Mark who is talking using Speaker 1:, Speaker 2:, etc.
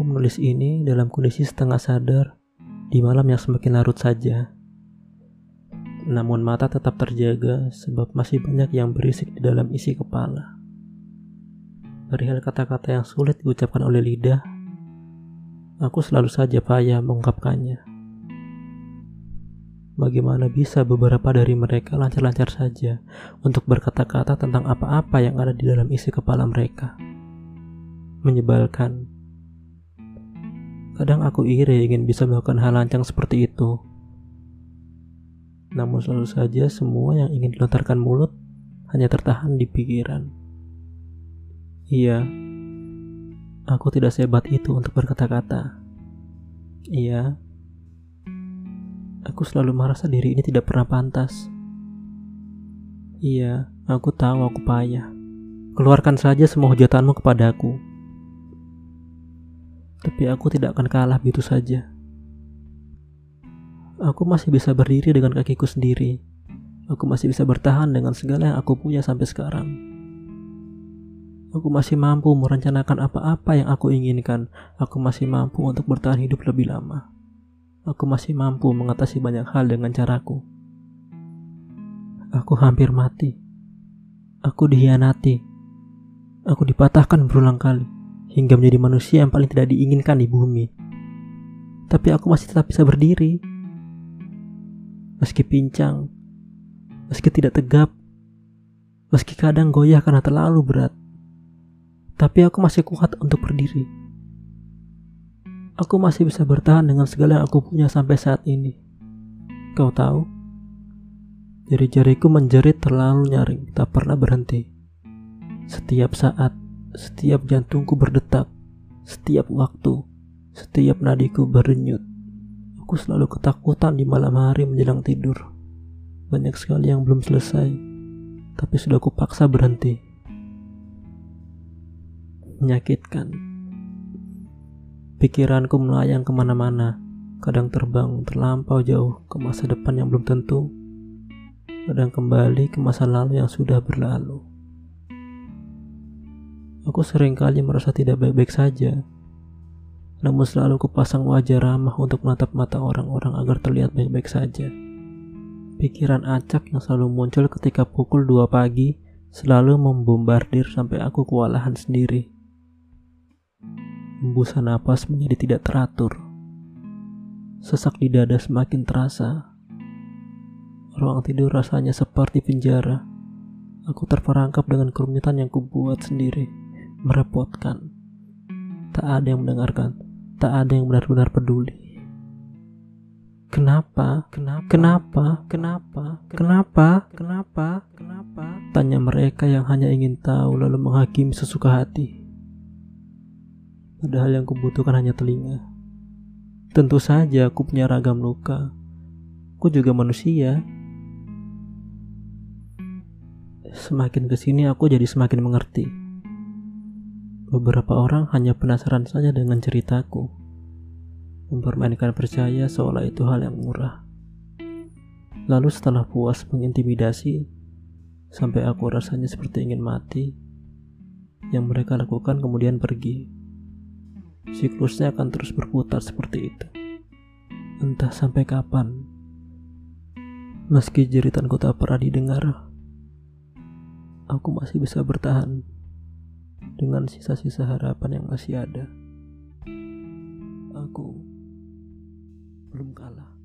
Speaker 1: Aku menulis ini dalam kondisi setengah sadar di malam yang semakin larut saja. Namun mata tetap terjaga sebab masih banyak yang berisik di dalam isi kepala. Perihal kata-kata yang sulit diucapkan oleh lidah, aku selalu saja payah mengungkapkannya. Bagaimana bisa beberapa dari mereka lancar-lancar saja untuk berkata-kata tentang apa-apa yang ada di dalam isi kepala mereka? Menyebalkan Kadang aku iri ingin bisa melakukan hal lancang seperti itu. Namun selalu saja semua yang ingin dilontarkan mulut hanya tertahan di pikiran. Iya, aku tidak sehebat itu untuk berkata-kata. Iya, aku selalu merasa diri ini tidak pernah pantas. Iya, aku tahu aku payah. Keluarkan saja semua hujatanmu kepadaku tapi aku tidak akan kalah begitu saja. Aku masih bisa berdiri dengan kakiku sendiri. Aku masih bisa bertahan dengan segala yang aku punya sampai sekarang. Aku masih mampu merencanakan apa-apa yang aku inginkan. Aku masih mampu untuk bertahan hidup lebih lama. Aku masih mampu mengatasi banyak hal dengan caraku. Aku hampir mati. Aku dihianati. Aku dipatahkan berulang kali hingga menjadi manusia yang paling tidak diinginkan di bumi. Tapi aku masih tetap bisa berdiri. Meski pincang, meski tidak tegap, meski kadang goyah karena terlalu berat. Tapi aku masih kuat untuk berdiri. Aku masih bisa bertahan dengan segala yang aku punya sampai saat ini. Kau tahu, jari-jariku menjerit terlalu nyaring, tak pernah berhenti. Setiap saat, setiap jantungku berdetak, setiap waktu, setiap nadiku berdenyut. Aku selalu ketakutan di malam hari menjelang tidur. Banyak sekali yang belum selesai, tapi sudah kupaksa berhenti. Menyakitkan. Pikiranku melayang ke mana-mana, kadang terbang terlampau jauh ke masa depan yang belum tentu, kadang kembali ke masa lalu yang sudah berlalu. Aku sering kali merasa tidak baik-baik saja. Namun selalu kupasang wajah ramah untuk menatap mata orang-orang agar terlihat baik-baik saja. Pikiran acak yang selalu muncul ketika pukul 2 pagi selalu membombardir sampai aku kewalahan sendiri. Embusan napas menjadi tidak teratur. Sesak di dada semakin terasa. Ruang tidur rasanya seperti penjara. Aku terperangkap dengan kerumitan yang kubuat sendiri merepotkan. Tak ada yang mendengarkan, tak ada yang benar-benar peduli. Kenapa? Kenapa? Kenapa? Kenapa? Kenapa? Kenapa? Kenapa? Tanya mereka yang hanya ingin tahu lalu menghakimi sesuka hati. Padahal yang kubutuhkan hanya telinga. Tentu saja aku punya ragam luka. Aku juga manusia. Semakin ke sini aku jadi semakin mengerti. Beberapa orang hanya penasaran saja dengan ceritaku, mempermainkan percaya seolah itu hal yang murah. Lalu setelah puas mengintimidasi, sampai aku rasanya seperti ingin mati, yang mereka lakukan kemudian pergi. Siklusnya akan terus berputar seperti itu. Entah sampai kapan. Meski jeritanku tak pernah didengar, aku masih bisa bertahan dengan sisa-sisa harapan yang masih ada. Aku belum kalah.